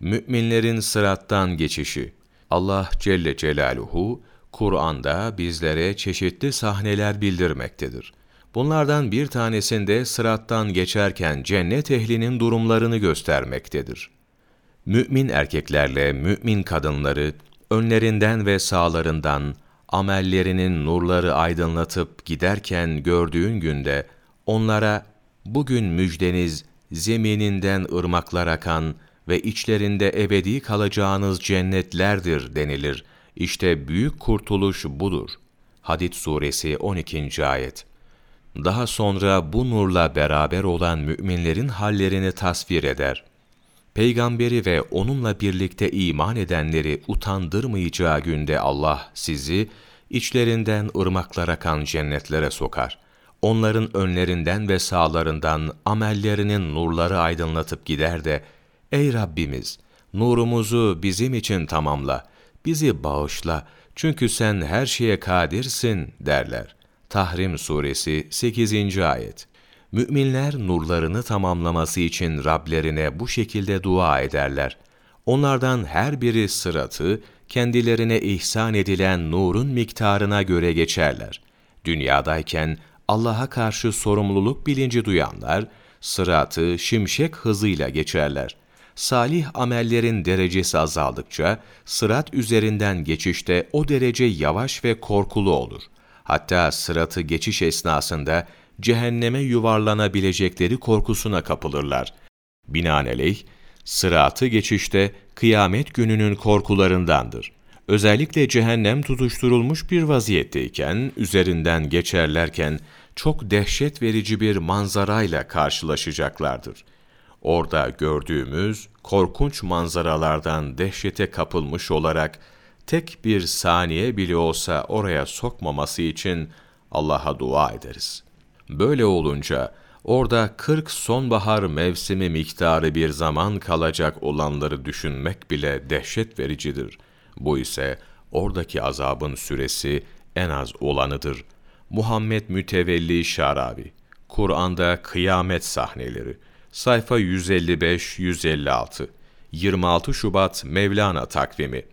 Müminlerin sırattan geçişi. Allah Celle Celaluhu Kur'an'da bizlere çeşitli sahneler bildirmektedir. Bunlardan bir tanesinde sırattan geçerken cennet ehlinin durumlarını göstermektedir. Mümin erkeklerle mümin kadınları önlerinden ve sağlarından amellerinin nurları aydınlatıp giderken gördüğün günde onlara bugün müjdeniz zemininden ırmaklar akan ve içlerinde ebedi kalacağınız cennetlerdir denilir. İşte büyük kurtuluş budur. Hadid suresi 12. ayet. Daha sonra bu nurla beraber olan müminlerin hallerini tasvir eder. Peygamberi ve onunla birlikte iman edenleri utandırmayacağı günde Allah sizi içlerinden ırmaklar akan cennetlere sokar. Onların önlerinden ve sağlarından amellerinin nurları aydınlatıp gider de Ey Rabbimiz! Nurumuzu bizim için tamamla, bizi bağışla çünkü sen her şeye kadirsin derler. Tahrim Suresi 8. Ayet Müminler nurlarını tamamlaması için Rablerine bu şekilde dua ederler. Onlardan her biri sıratı, kendilerine ihsan edilen nurun miktarına göre geçerler. Dünyadayken Allah'a karşı sorumluluk bilinci duyanlar, sıratı şimşek hızıyla geçerler. Salih amellerin derecesi azaldıkça, sırat üzerinden geçişte o derece yavaş ve korkulu olur. Hatta sıratı geçiş esnasında cehenneme yuvarlanabilecekleri korkusuna kapılırlar. Binaenaleyh, sıratı geçişte kıyamet gününün korkularındandır. Özellikle cehennem tutuşturulmuş bir vaziyetteyken, üzerinden geçerlerken çok dehşet verici bir manzarayla karşılaşacaklardır. Orada gördüğümüz korkunç manzaralardan dehşete kapılmış olarak tek bir saniye bile olsa oraya sokmaması için Allah'a dua ederiz. Böyle olunca orada 40 sonbahar mevsimi miktarı bir zaman kalacak olanları düşünmek bile dehşet vericidir. Bu ise oradaki azabın süresi en az olanıdır. Muhammed Mütevelli Şarabi Kur'an'da kıyamet sahneleri Sayfa 155-156 26 Şubat Mevlana takvimi